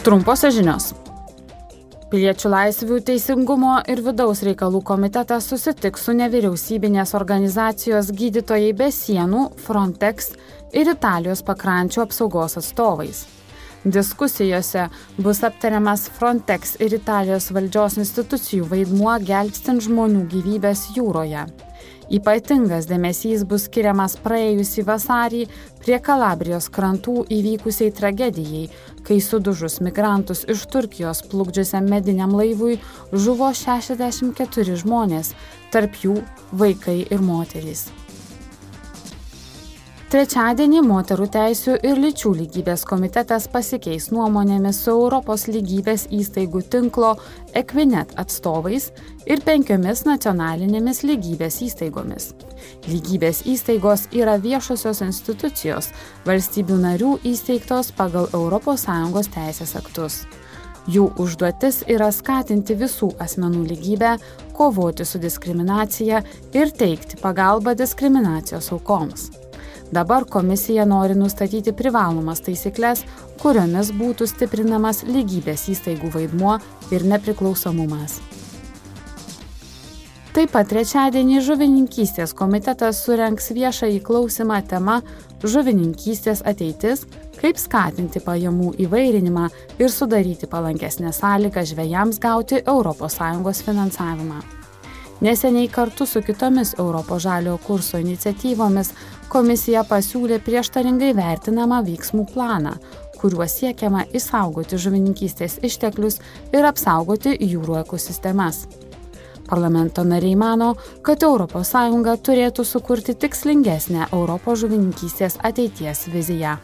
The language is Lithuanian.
Trumposios žinios. Piliečių laisvių teisingumo ir vidaus reikalų komitetas susitiks su nevyriausybinės organizacijos gydytojai be sienų, Frontex ir Italijos pakrančio apsaugos atstovais. Diskusijose bus aptariamas Frontex ir Italijos valdžios institucijų vaidmuo gelbstint žmonių gyvybės jūroje. Ypatingas dėmesys bus skiriamas praėjusį vasarį prie Kalabrijos krantų įvykusiai tragedijai, kai sudužus migrantus iš Turkijos plukdžiusiam mediniam laivui žuvo 64 žmonės, tarp jų vaikai ir moterys. Trečiadienį moterų teisų ir lyčių lygybės komitetas pasikeis nuomonėmis su Europos lygybės įstaigų tinklo Equinet atstovais ir penkiomis nacionalinėmis lygybės įstaigomis. Lygybės įstaigos yra viešosios institucijos, valstybių narių įsteigtos pagal ES teisės aktus. Jų užduotis yra skatinti visų asmenų lygybę, kovoti su diskriminacija ir teikti pagalbą diskriminacijos aukoms. Dabar komisija nori nustatyti privalomas taisyklės, kuriomis būtų stiprinamas lygybės įstaigų vaidmuo ir nepriklausomumas. Taip pat trečiadienį žuvininkystės komitetas surenks viešą įklausimą tema Žuvininkystės ateitis - kaip skatinti pajamų įvairinimą ir sudaryti palankesnę sąlygą žvėjams gauti ES finansavimą. Neseniai kartu su kitomis Europos žaliojo kurso iniciatyvomis komisija pasiūlė prieštaringai vertinamą veiksmų planą, kuriuo siekiama išsaugoti žuvininkystės išteklius ir apsaugoti jūrų ekosistemas. Parlamento nariai mano, kad ES turėtų sukurti tikslingesnę Europos žuvininkystės ateities viziją.